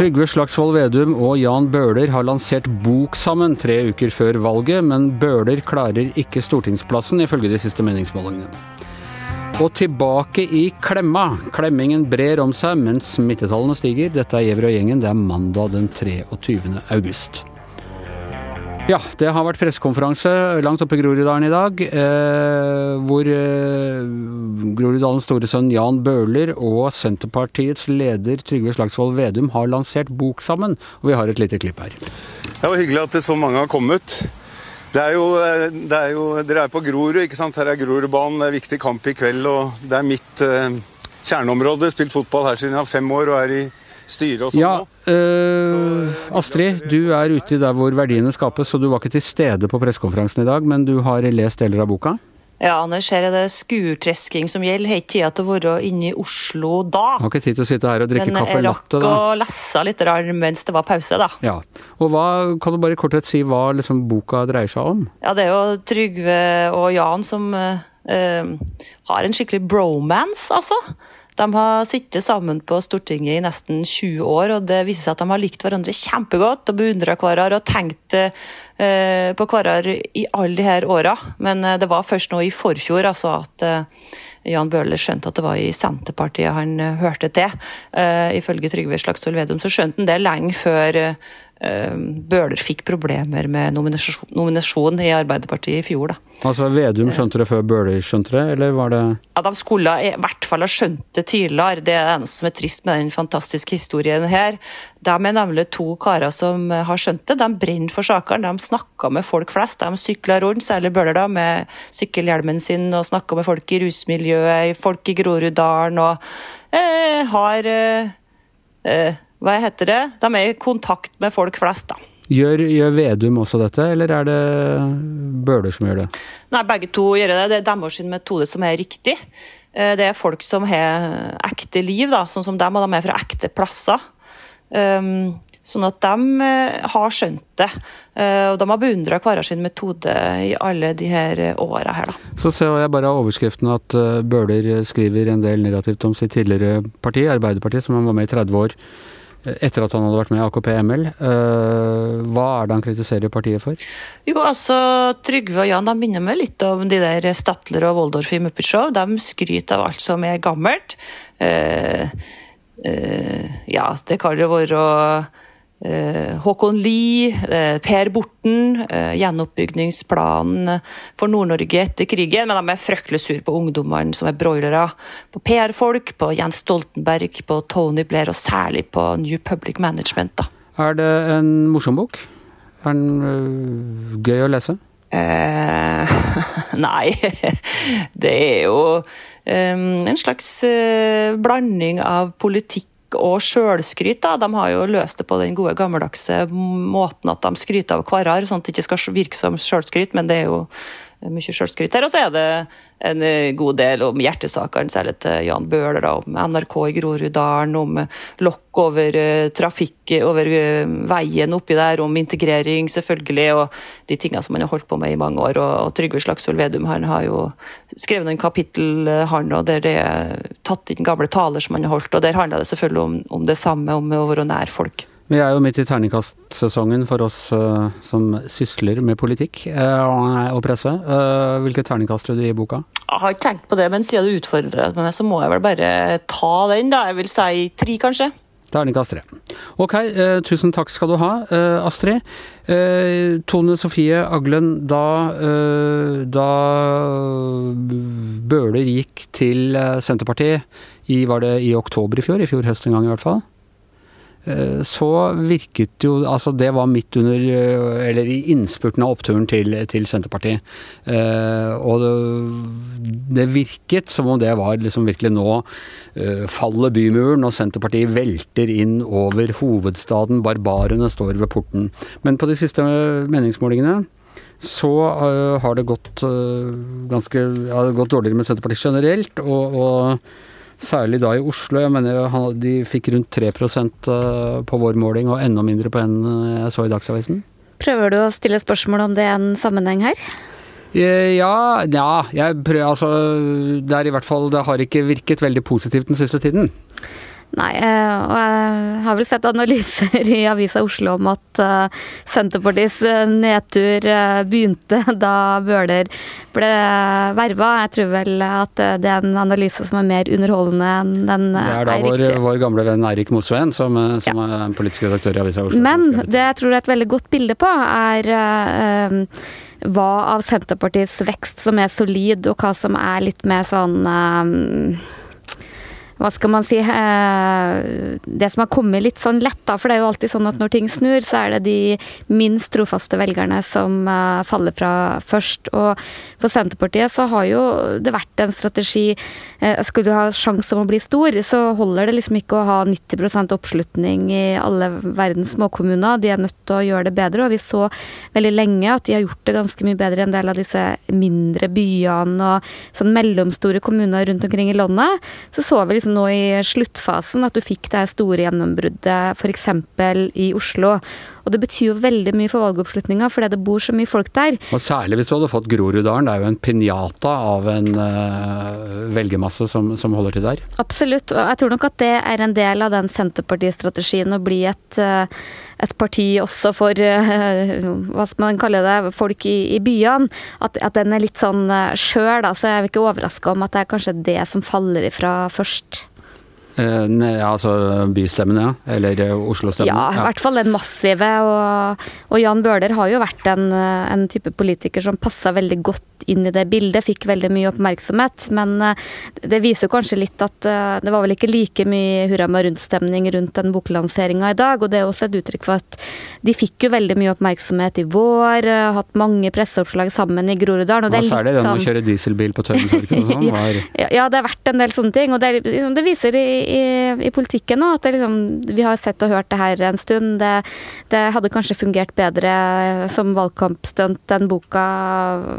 Trygve Slagsvold Vedum og Jan Bøhler har lansert bok sammen tre uker før valget, men Bøhler klarer ikke stortingsplassen, ifølge de siste meningsmålingene. Og tilbake i klemma. Klemmingen brer om seg mens smittetallene stiger. Dette er Gjever og gjengen. Det er mandag den 23. august. Ja, det har vært pressekonferanse langt oppe i Groruddalen i dag, eh, hvor eh, Groruddalens store sønn Jan Bøhler og Senterpartiets leder Trygve Slagsvold Vedum har lansert bok sammen, og vi har et lite klipp her. Det var hyggelig at det så mange har kommet. Det er jo, eh, det er jo Dere er på Grorud, ikke sant? Her er Grorudbanen, det er viktig kamp i kveld, og det er mitt eh, kjerneområde. Spilt fotball her siden jeg var fem år og er i styret og sånn ja, øh, Astrid, du er ute der hvor verdiene skapes, så du var ikke til stede på pressekonferansen i dag, men du har lest deler av boka? Ja, Anders, her er det skurtresking som gjelder. Har ikke tid til å være inne i Oslo da. Har ikke tid til å sitte her og drikke kaffe latte, da. Men jeg rakk å lese litt mens det var pause, da. Ja. Og hva, Kan du bare i korthet si hva liksom boka dreier seg om? Ja, Det er jo Trygve og Jan som uh, har en skikkelig bromance, altså. De har sittet sammen på Stortinget i nesten 20 år, og det viser seg at de har likt hverandre kjempegodt og beundra hverandre og tenkt eh, på hverandre i alle de her åra. Men eh, det var først nå i forfjor altså, at eh, Jan Bøhler skjønte at det var i Senterpartiet han hørte til. ifølge Trygve Slagsvold Vedum så skjønte han det lenge før Bøhler fikk problemer med nominasjon, nominasjon i Arbeiderpartiet i fjor. da. Altså Vedum skjønte det før Bøhler skjønte det, eller var det Ja, De skulle i hvert fall ha skjønt det tidligere. Det er det eneste som er trist med den fantastiske historien her. De er nemlig to karer som har skjønt det. De brenner for sakene. De snakker med folk flest. De sykler rundt, særlig Bøhler, da, med sykkelhjelmen sin og snakker med folk i rusmiljøet, folk i Groruddalen, og eh, har eh, eh, Hva heter det? De er i kontakt med folk flest, da. Gjør, gjør, Vedum også dette, eller er det Bøhler som gjør det? Nei, begge to gjør det. Det er deres metode som er riktig. Eh, det er folk som har ekte liv, da, sånn som dem, og de er fra ekte plasser. Um, sånn at de eh, har skjønt det. Eh, og de har beundra hver sin metode i alle de her åra her, da. Så ser jeg bare av overskriften at Bøhler skriver en del negativt om sitt tidligere parti, Arbeiderpartiet, som han var med i 30 år etter at han hadde vært med i AKP-ML. Eh, hva er det han kritiserer partiet for? Jo, altså, Trygve og Jan de minner meg litt om de der Statler og Woldorf i Muppet Show. De skryter av alt som er gammelt. Uh, uh, ja, det kan jo være Håkon Lie, eh, Per Borten, eh, gjenoppbyggingsplanen for Nord-Norge etter krigen. Men de er fryktelig sur på ungdommene som er broilere. På PR-folk, på Jens Stoltenberg, på Tony Blair og særlig på New Public Management. Da. Er det en morsom bok? Er den gøy å lese? Eh, nei, det er jo um, en slags uh, blanding av politikk og sjølskryt. De har jo løst det på den gode gammeldagse måten at de skryter av hverandre, sånn at det ikke skal virke som sjølskryt, men det er jo mye sjølskryt her. Og så er det en eh, god del om hjertesakene, særlig til Jan Bøhler, om NRK i Groruddalen, om lokk over uh, trafikk over uh, veien oppi der, om integrering, selvfølgelig, og de tingene som han har holdt på med i mange år. Og Trygve Slagsvold Vedum han har jo skrevet noen kapittel, han, og der det er tatt inn gamle taler som han har holdt, og der handler det selvfølgelig om, om det samme, om å være nær folk. Vi er jo midt i terningkastsesongen for oss uh, som sysler med politikk uh, og presse. Uh, hvilke terningkast vil du gi boka? Jeg har ikke tenkt på det, men siden du utfordrer meg, så må jeg vel bare ta den, da. Jeg vil si tre, kanskje. Terningkast tre. Ok, tusen takk skal du ha, Astrid. Tone Sofie Aglen, da, da Bøhler gikk til Senterpartiet i, var det i oktober i fjor, i fjor høst en gang i hvert fall? Eh, så virket jo Altså, det var midt under eh, Eller i innspurten av oppturen til, til Senterpartiet. Eh, og det, det, virket som om det var liksom virkelig nå faller bymuren, og Senterpartiet velter inn over hovedstaden. Barbarene står ved porten. Men på de siste meningsmålingene så uh, har det gått uh, ganske ja, gått dårligere med Senterpartiet generelt. og, og Særlig da i Oslo. Jeg mener de fikk rundt 3 eh, på vår måling, og enda mindre på en eh, jeg så i Dagsavisen. Prøver du å stille spørsmål om det er en sammenheng her? Eh, ja, ja jeg prøver, altså, det er i hvert fall Det har ikke virket veldig positivt den siste tiden. Nei, eh, og jeg har vel sett analyser i Avisa Oslo om at uh, Senterpartiets eh, nedtur begynte da Bøhler ble verva. Jeg tror vel at det er en analyse som er mer underholdende enn den er riktig. Det er da vår, vår, gamle venn Eirik Mosveen som, som ja. er politisk redaktør i Avisa Oslo. Men det jeg tror er et veldig godt bilde på, er uh, hva av Senterpartiets vekst som er solid, og hva som er litt mer sånn hva skal man si eh, Det som har kommet litt sånn lett, da, for det er jo alltid sånn at når ting snur, så er det de minst trofaste velgerne som eh, faller fra først. Og for Senterpartiet så har jo det vært en strategi eh, Skulle du ha sjanse om å bli stor, så holder det liksom ikke å ha 90% oppslutning i alle verdens småkommuner. De er nødt til å gjøre det bedre, og vi så veldig lenge at de har gjort det ganske mye bedre i en del av disse mindre byene og sånn mellomstore kommuner rundt omkring i landet. Så så vi liksom nå i sluttfasen at du fikk det store gjennombruddet f.eks. i Oslo. Og det betyr jo veldig mye for valgoppslutninga, fordi det bor så mye folk der. Og Særlig hvis du hadde fått Groruddalen. Det er jo en pinjata av en uh, velgermasse som, som, holder til der. Absolutt. Og jeg tror nok at det er en del av den Senterpartistrategien å bli et uh, et parti også for uh, hva skal man kalle det, folk i, i byene. At, at, den er litt sånn skjør, da. Så jeg er ikke overraska om at det er kanskje det som faller ifra først. Eh, ne, altså bystemmen, ja. Eller eh, Oslo-stemmen. Ja, i hvert fall den massive. Og, og Jan Bøhler har jo vært en, eh, en type politiker som passa veldig godt inn i det bildet. Fikk veldig mye oppmerksomhet. Men det viser jo kanskje litt at det var vel ikke like mye hurra meg rundt-stemning rundt den boklanseringa i dag. Og det er også et uttrykk for at de fikk jo veldig mye oppmerksomhet i vår. Hatt mange presseoppslag sammen i Groruddalen. Og det er litt sånn det å kjøre dieselbil på Tøyentorget og sånn? ja, ja, det har vært en del sånne ting. Og det, liksom, det viser i i, i politikken nå. At liksom, vi har sett og hørt det her en stund. Det, det hadde kanskje fungert bedre som valgkampstunt enn boka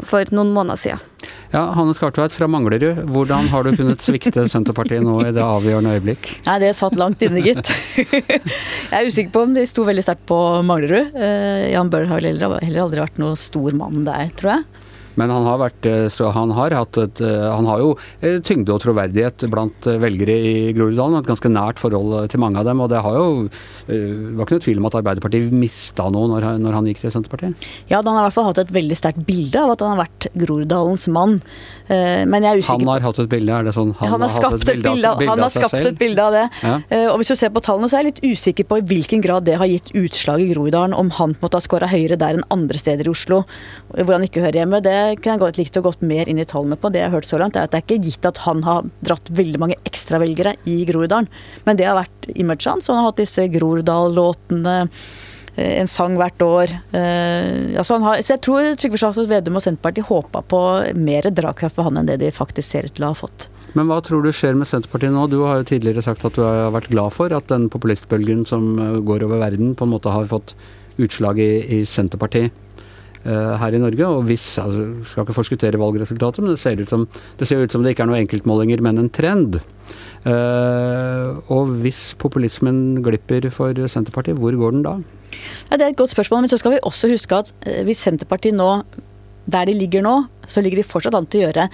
for noen måneder siden. Ja, Hanne Skartveit fra Manglerud, hvordan har du kunnet svikte Senterpartiet nå i det avgjørende øyeblikk? Nei, Det satt langt inne, gitt. Jeg er usikker på om de sto veldig sterkt på Manglerud. Eh, Jan Bøhler har heller aldri vært noe stor mann der, tror jeg. Men han har, vært, eh, han har, et, eh, han har jo eh, tyngde og troverdighet blant velgere i Groruddalen. Et ganske nært forhold til mange av dem. Og det har jo var ikke noe tvil om at Arbeiderpartiet mista noe når, når, han gikk til Senterpartiet? Ja, han har i hvert fall hatt et veldig sterkt bilde av at han har vært Groruddalens mann. Men jeg er usikker Han har hatt et bilde, er det sånn? Han, han har, skapt, et bilde, av, han har skapt et bilde av det. Ja. Og hvis du ser på tallene, så er jeg litt usikker på i hvilken grad det har gitt utslag i Groruddalen. Om han måtte ha skåra høyere der enn andre steder i Oslo, hvor han ikke hører hjemme. Det kunne jeg godt likt å gått mer inn i tallene på. Det jeg har hørt så langt, er at det er ikke gitt at han har dratt veldig mange ekstravelgere i Groruddalen. Men det har vært imaget hans. Han har hatt disse Groruddal-låtene eh, en sang hvert år. Eh, altså har, så jeg tror Trygve Slagsvold Vedum og Senterpartiet håpa på mer dragkraft for han enn det de faktisk ser ut til å ha fått. Men hva tror du skjer med Senterpartiet nå? Du har jo tidligere sagt at du har vært glad for at den populistbølgen som eh, går over verden, på en måte har fått utslag i, i Senterpartiet. Eh, her i Norge. Og hvis, altså, skal ikke forskuttere valgresultatet, men det ser, ut som, det ser ut som det ikke er noen enkeltmålinger, men en trend. Uh, og hvis populismen glipper for Senterpartiet, hvor går den da? Ja, det er et godt spørsmål, men så skal vi også huske at eh, hvis Senterpartiet nå, der de ligger nå, så ligger de fortsatt an til å gjøre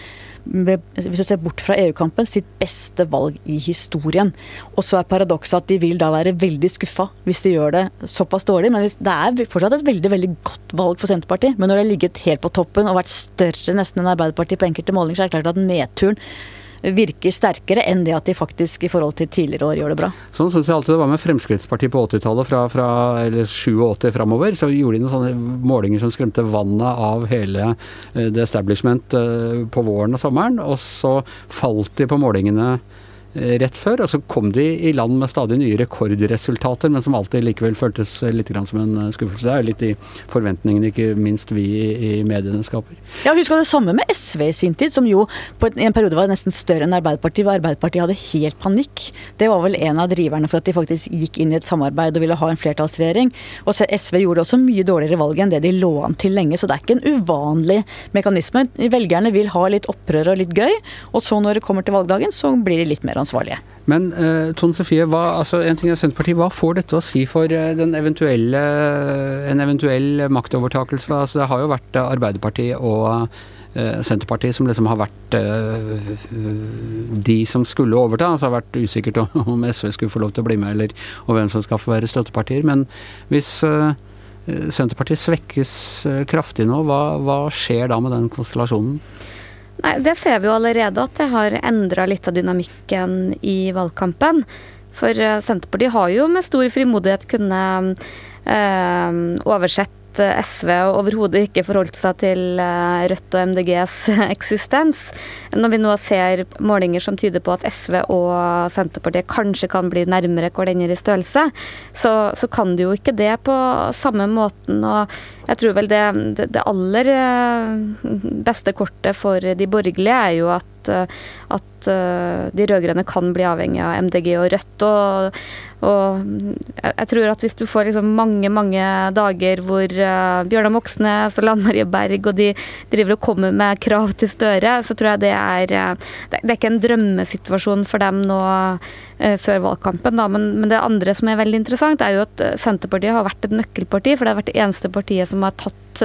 hvis du ser bort fra EU-kampen, sitt beste valg i historien. Og så er paradokset at de vil da være veldig skuffa hvis de gjør det såpass dårlig. Men det er fortsatt et veldig veldig godt valg for Senterpartiet. Men når det har ligget helt på toppen og vært større nesten enn Arbeiderpartiet på enkelte målinger, så er det klart at nedturen virker sterkere enn det at de faktisk i forhold til tidligere år gjør det bra. Sånn syns jeg alltid det var med Fremskrittspartiet på 80-tallet, fra, fra eller 87 framover. Så gjorde de noen sånne målinger som skremte vannet av hele eh, the establishment eh, på våren og sommeren. Og så falt de på målingene rett før. Og så kom de i land med stadig nye rekordresultater, men som alltid likevel føltes litt som en eh, skuffelse. Det er litt de forventningene ikke minst vi i mediene skaper. Ja, Husk det samme med SV i sin tid, som jo på en periode var nesten større enn Arbeiderpartiet. hvor Arbeiderpartiet hadde helt panikk. Det var vel en av driverne for at de faktisk gikk inn i et samarbeid og ville ha en flertallsregjering. Og SV gjorde også mye dårligere valg enn det de lå an til lenge, så det er ikke en uvanlig mekanisme. Velgerne vil ha litt opprør og litt gøy, og så når det kommer til valgdagen, så blir de litt mer ansvarlige. Men uh, Tone Sofie, hva, altså, en ting er Senterpartiet, hva får dette å si for uh, den eventuelle, en eventuell maktovertakelse? Altså, det har jo vært Arbeiderpartiet og uh, Senterpartiet som liksom har vært de som skulle overta. Altså, har vært usikkert om SV skulle få lov til å bli med, eller og hvem som skal få være støttepartier. Men hvis Senterpartiet svekkes kraftig nå, hva, hva skjer da med den konstellasjonen? Nei, Det ser vi jo allerede at det har endra litt av dynamikken i valgkampen. For eh, Senterpartiet har jo med stor frimodighet kunnet eh, oversett SV overhodet ikke forholdt seg til eh, Rødt og MDGs eksistens. Når vi nå ser målinger som tyder på at SV og Senterpartiet kanskje kan bli nærmere hverandre i størrelse, så, så, kan de jo ikke det på samme måten. og jeg tror vel det, det, aller eh, beste kortet for de borgerlige er jo at, at de rød-grønne kan bli avhengig av MDG og Rødt. og og jeg tror at hvis du får liksom mange, mange dager hvor Bjørnar Moxnes og Lan Marie Berg og de driver og kommer med krav til Støre, så tror jeg det er Det er ikke en drømmesituasjon for dem nå før valgkampen, da. Men, men, det andre som er veldig interessant, er jo at Senterpartiet har vært et nøkkelparti, for det har vært det eneste partiet som har tatt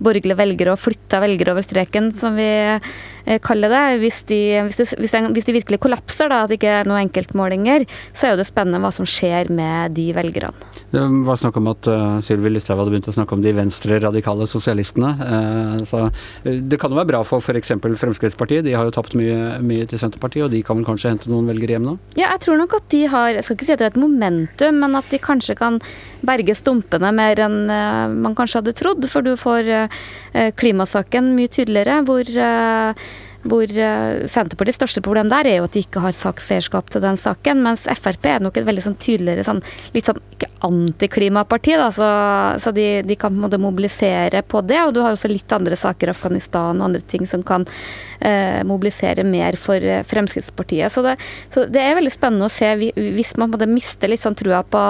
borgerlige velgere og flytta velgere over streken, som vi eh, kaller det. Hvis de, hvis de, hvis de, hvis de virkelig kollapser, da, at det ikke er noen enkeltmålinger, så er jo det spennende hva som skjer med de velgerne. Det var snakk om at uh, Sylvi Listhaug hadde begynt å snakke om de venstre-radikale sosialistene. Uh, så Det kan jo være bra for f.eks. Fremskrittspartiet. De har jo tapt mye, mye, til Senterpartiet, og de kan vel kanskje hente noen velgere hjem nå? Ja, jeg tror nok at de har Jeg skal ikke si at det er et momentum, men at de kanskje kan berge stumpene mer enn uh, man kanskje hadde trodd. For du får klimasaken mye tydeligere, hvor hvor eh, Senterpartiets største problem der er jo at de ikke har sakseierskap til den saken, mens Frp er nok et veldig sånn tydeligere sånn, litt sånn ikke antiklimaparti, da, så, så de, de, kan på en måte mobilisere på det. Og du har også litt andre saker, Afghanistan og andre ting, som kan eh, mobilisere mer for eh, Fremskrittspartiet. Så det, så det, er veldig spennende å se hvis man måtte miste litt sånn trua på,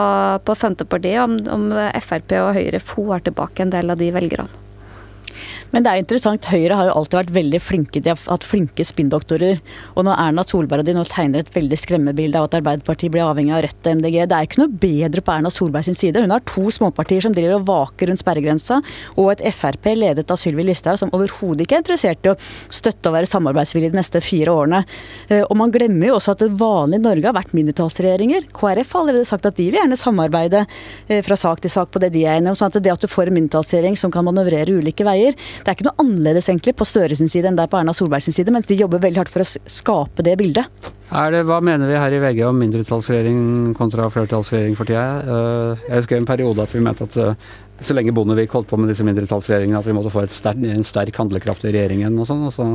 på Senterpartiet, om, om Frp og Høyre får tilbake en del av de velgerne. Men det er interessant, Høyre har jo alltid vært veldig flinke. De har hatt flinke spinndoktorer. Og når Erna Solberg og de nå tegner et veldig skremmebilde av at Arbeiderpartiet blir avhengig av Rødt og MDG, det er ikke noe bedre på Erna Solberg sin side. Hun har to småpartier som driver og vaker rundt sperregrensa, og et Frp ledet av Sylvi Listhaug som overhodet ikke er interessert i å støtte og være samarbeidsvillig de neste fire årene. Eh, og man glemmer jo også at det vanlige Norge har vært mindretallsregjeringer. KrF har allerede sagt at de vil gjerne samarbeide eh, fra sak til sak på det de er enige om. sånn at det at du får en mindretallsregjering som kan manøvrere ulike veier, det er ikke noe annerledes egentlig på Støre sin side enn det er på Erna Solberg sin side, mens de jobber veldig hardt for å skape det bildet. Det, hva mener vi her i VG om mindretallsregjering kontra flertallsregjering for tida? Eh, jeg husker en periode at vi mente at eh, så lenge Bondevik holdt på med disse mindretallsregjeringene, at vi måtte få sterk, en sterk handlekraft i regjeringen og sånn. Og så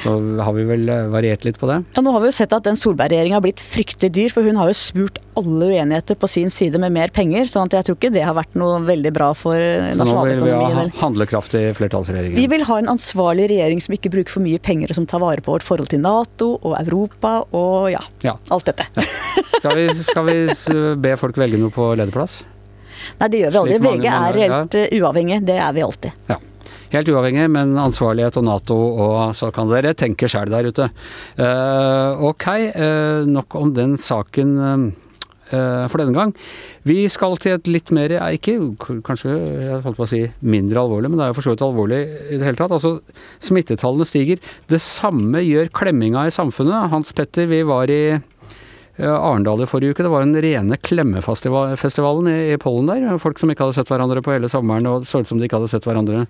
så har vi vel eh, variert litt på det. Ja, Nå har vi jo sett at den Solberg-regjeringa har blitt fryktelig dyr, for hun har jo spurt alle uenigheter på sin side med mer penger. sånn at jeg tror ikke det har vært noe veldig bra for nasjonaløkonomien. Så nå vil vi ha handlekraftig flertallsregjering? Vi vil ha en ansvarlig regjering som ikke bruker for mye penger, og som tar vare på vårt forhold til Nato og Europa og ja, ja. alt dette. Ja. Skal, vi, skal vi be folk velge noe på lederplass? Nei, det gjør vi aldri. VG er helt. Eh, uavhengig. Det er vi alltid. Ja. Helt uavhengig, men ansvarlighet og Nato og så kan dere tenke sjæl der ute. Uh, ok, uh, nok om den saken. Uh, for denne gang. Vi skal til et litt mer, ikke kanskje jeg holdt på å si mindre alvorlig, men det er jo for så vidt alvorlig i det hele tatt. Altså, Smittetallene stiger. Det samme gjør klemminga i samfunnet. Hans Petter, vi var i Arendal i forrige uke. Det var den rene klemmefestivalen i, i Pollen der. Folk som ikke hadde sett hverandre på hele sommeren, og det så ut som de ikke hadde sett hverandre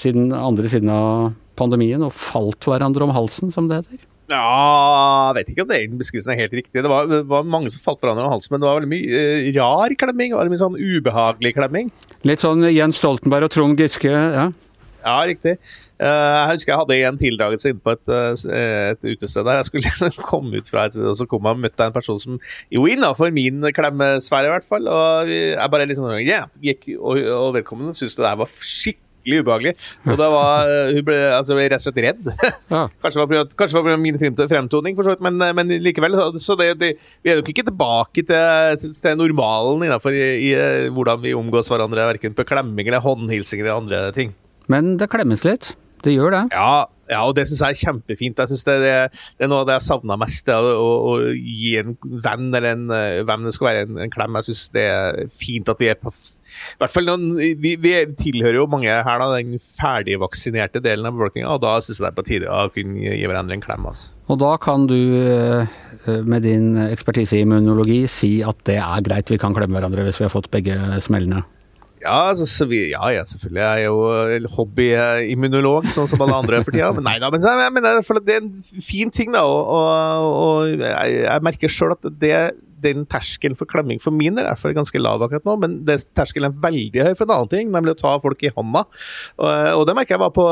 siden andre siden av pandemien og falt hverandre om halsen, som det heter? Ja, jeg vet ikke om det er beskrivelsen er helt riktig. Det var, det var, mange som falt hverandre om halsen, men det var veldig mye eh, rar klemming. Det var mye sånn ubehagelig klemming. Litt sånn Jens Stoltenberg og Trond Giske, ja? Ja, riktig. Uh, jeg husker jeg hadde en tildragelse inne på et, uh, et utested der. Jeg skulle liksom komme ut fra et sted, og så kom jeg og møtte en person som Jo, innafor min klemmesfære, i hvert fall. Og jeg bare liksom yeah, gikk, og, og velkommen syntes det der var skikkelig skikkelig ubehagelig. Og da var hun ble, altså, rett og slett redd. Ja. kanskje, det var, min fremtoning, for så vidt, men, men likevel. Så det, det, vi er nok ikke tilbake til, til normalen innenfor i, i, hvordan vi omgås hverandre, verken på klemming eller håndhilsing eller andre ting. Men det klemmes litt? Det gjør det. Ja, ja, og det syns jeg er kjempefint. Jeg synes det, er, det er noe av det jeg savna mest. Det, å, å, gi en venn eller en, hvem det skal være, en, en klem. Jeg syns det er fint at vi er på i hvert fall noen, vi, vi, tilhører jo mange her da, den ferdigvaksinerte delen av befolkninga, og da syns jeg det er på tide å kunne gi hverandre en klem. Altså. Og da kan du eh, med din ekspertise i immunologi si at det er greit, vi kan klemme hverandre hvis vi har fått begge smellene? Ja, altså, ja, ja, selvfølgelig. Jeg er jo hobbyimmunolog, sånn som alle andre for tida. Men nei da, men, men det er en fin ting, da. Og, og, og jeg, jeg, merker sjøl at det, den terskelen for klemming for min del er ganske lav akkurat nå, men det, terskelen er veldig høy for en annen ting, nemlig å ta folk i hånda. Og, og det merker jeg var, på,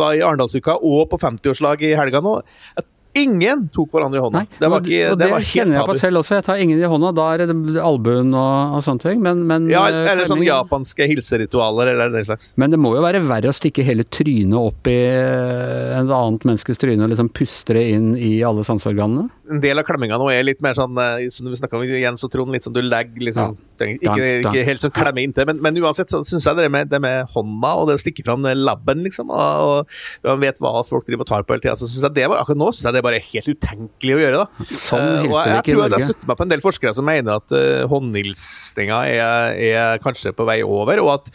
var i Arendalsuka og på 50-årslag i helga nå. At Ingen tok hverandre i hånda. Nei, det var ikke, og det, det kjenner jeg på selv også. Jeg tar ingen i hånda. Da er det albuen og, og sånne ting. Men, men, ja, eh, eller sånne japanske hilseritualer eller den slags. Men det må jo være verre å stikke hele trynet opp i et en annet menneskes tryne og liksom puste det inn i alle sanseorganene? En del av klemminga nå er litt mer sånn, eh, som vi snakka om Jens og Trond, litt sånn du legger liksom ja. Ikke, ikke, helt sånn klemme inntil, men, men uansett så syns jeg det med, det med hånda og det å stikke fram labben, liksom, og, og man vet hva folk driver og tar på hele tida, så syns jeg det var akkurat nå synes jeg det er bare helt utenkelig å gjøre. da. Sånn hilser uh, jeg, jeg tror jeg slutter meg på en del forskere som mener at uh, håndhilsninga er, er, kanskje på vei over, og at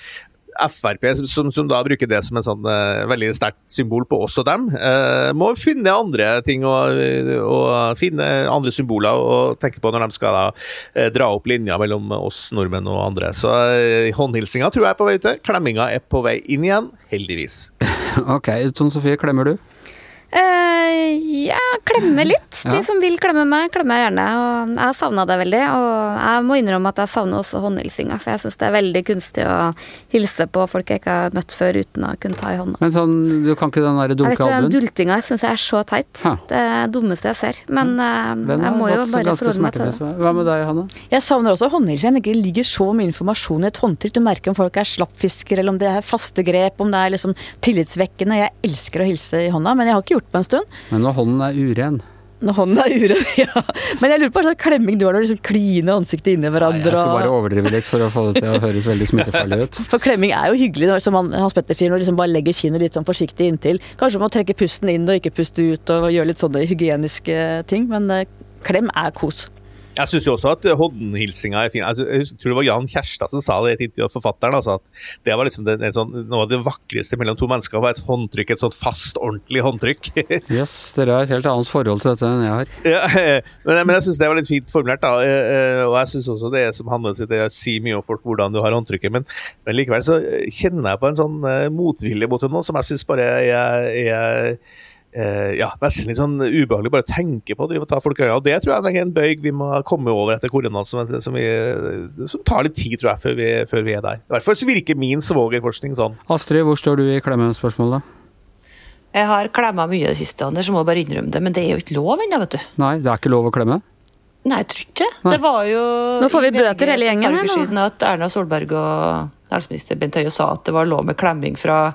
Frp, som, som, da bruker det som en sånn uh, veldig sterkt symbol på oss og dem, uh, må finne andre ting og, og, finne andre symboler og tenke på når de skal da uh, dra opp linja mellom oss nordmenn og andre. Så håndhilsinga tror jeg er på vei ute. Klemminga er på vei inn igjen, heldigvis. ok, Tone Sofie, klemmer du? Uh, ja, klemme litt. De som vil klemme meg, klemmer jeg gjerne. Og jeg savna det veldig. Og jeg må innrømme at jeg savner også håndhilsinga, for jeg syns det er veldig kunstig å hilse på folk jeg ikke har møtt før uten å kunne ta i hånda. Men sånn, du kan ikke den der dunke albuen? Den dultinga syns jeg er så teit. Ha. Det er det dummeste jeg ser. Men uh, jeg må jo bare forholde meg til det. Hva med deg, Hanne? Jeg savner også håndhilsing. Det ligger så mye informasjon i et håndtrykk. Du merker om folk er slappfisker, eller om det er faste grep, om det er liksom tillitsvekkende. Jeg elsker å hilse i hånda, men jeg har ikke gjort på en stund. Men når hånden er uren? Når hånden er uren, ja. Men jeg lurer på hva slags klemming du har når du liksom kliner ansiktet inni hverandre. Nei, jeg skulle bare overdrive litt for å få det til å høres veldig smittefarlig ut. For klemming er jo hyggelig, som Hans Petter sier, når du liksom bare legger kinnet litt sånn forsiktig inntil. Kanskje må trekke pusten inn og ikke puste ut og gjøre litt sånne hygieniske ting, men eh, klem er kos. Jeg syns jo også at håndhilsinga er fin. Altså, jeg tror det var Jan Kjærstad som sa det i et intervju, forfatteren. Altså, at det var liksom det, sånn, noe av det vakreste mellom to mennesker, var et håndtrykk, et sånt fast, ordentlig håndtrykk. yes, dere har et helt annet forhold til dette enn jeg har. Ja, men, men, jeg syns det var litt fint formulert, da. Eh, eh, og jeg syns også det som handler i det sier mye om folk hvordan du har håndtrykket, men, men, likevel så kjenner jeg på en sånn uh, motvilje mot henne nå, som jeg syns bare er, er eh, ja, nesten litt sånn ubehagelig bare å tenke på det. Ta folk i og Det tror jeg er en bøyg vi må komme over etter koronaen, som, som, som, tar litt tid, tror jeg, før vi, før vi er der. I hvert fall så virker min svogerforskning sånn. Astrid, hvor står du i klemmespørsmålet? Jeg har klemma mye i det siste, Anders, så må bare innrømme det. Men det er jo ikke lov ennå, vet du. Nei, det er ikke lov å klemme? Nei, jeg tror ikke det. Det var jo Nå får vi bøter hele gjengen her, nå. At Erna Solberg og helseminister Bent Høie sa at det var lov med klemming fra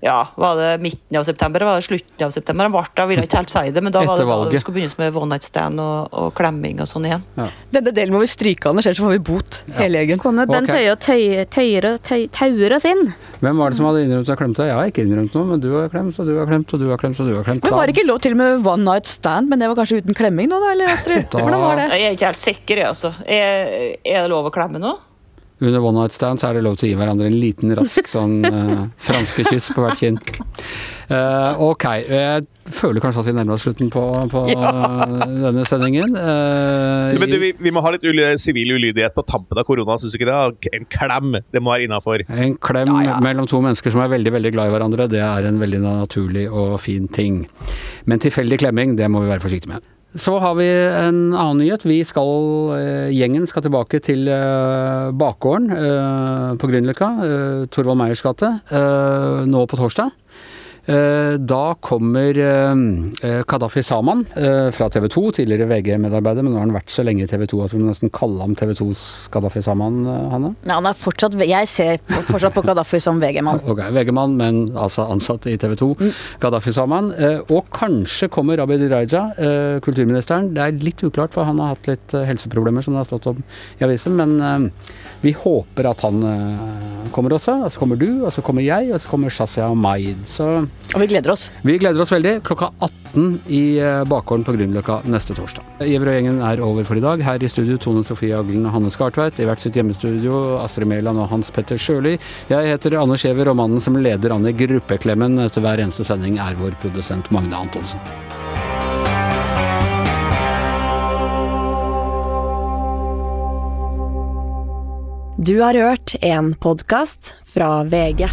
ja, var det midten av september var det slutten av september? Han ble da, ville ikke helt si det, men da var det da det skulle begynnes med one night stand og, og klemming og sånn igjen. Ja. Denne delen må vi stryke, Anders, ellers får vi bot ja. hele gjengen. Kommer Bent Høie og tøyer, og tauer oss inn. Hvem var det som hadde innrømt å ha klemt deg? Jeg har ikke innrømt noe, men du har klemt, og du har klemt, og du har klemt, og du har klemt. Men Var det ikke lov til og med one night stand, men det var kanskje uten klemming nå, da? Eller, Hvordan var det? Jeg er ikke helt sikker, jeg, altså. Er, er det lov å klemme nå? Under one night stand så er det lov til å gi hverandre en liten, rask sånn uh, franske kyss på hvert kinn. Uh, ok, jeg føler kanskje at vi nærmer oss slutten på, på ja. denne sendingen. Uh, Men du, vi, vi, må ha litt sivil ulydighet på tampen av korona, syns du ikke det? En klem, det må være innafor. En klem ja, ja. mellom to mennesker som er veldig veldig glad i hverandre, det er en veldig naturlig og fin ting. Men tilfeldig klemming, det må vi være forsiktige med. Så har vi en annen nyhet. Vi skal, eh, Gjengen skal tilbake til eh, bakgården eh, på Grünerløkka, Torvald Meyers gate, nå på torsdag. Eh, da kommer eh, Kadafi Saman eh, fra TV 2, tidligere VG-medarbeider, men nå har han vært så lenge i TV 2 at vi må nesten kalle ham TV 2s Kadafi Saman, Hanne? Ja, han er fortsatt, jeg ser fortsatt på Kadafi som VG-mann. Ok, VG-mann, men altså ansatt i TV 2. Mm. Kadafi Saman. Og kanskje kommer Abid Raja, kulturministeren. Det er litt uklart, for han har hatt litt helseproblemer som det har stått om i avisen. men vi håper at han kommer også. Og så kommer du, og så kommer jeg, og så kommer Shazia Maid. Så Og vi gleder oss. Vi gleder oss veldig. Klokka 18 i eh, bakgården på Grünerløkka neste torsdag. Giæver og gjengen er over for i dag. Her i studio Tone Sofie Aglen og Hanne Skartveit. I hvert sitt hjemmestudio Astrid Mæland og Hans Petter Sjøli. Jeg heter Anders Giæver, og mannen som leder an i gruppeklemmen etter hver eneste sending, er vår produsent Magne Antonsen. Du har hørt en podkast fra VG.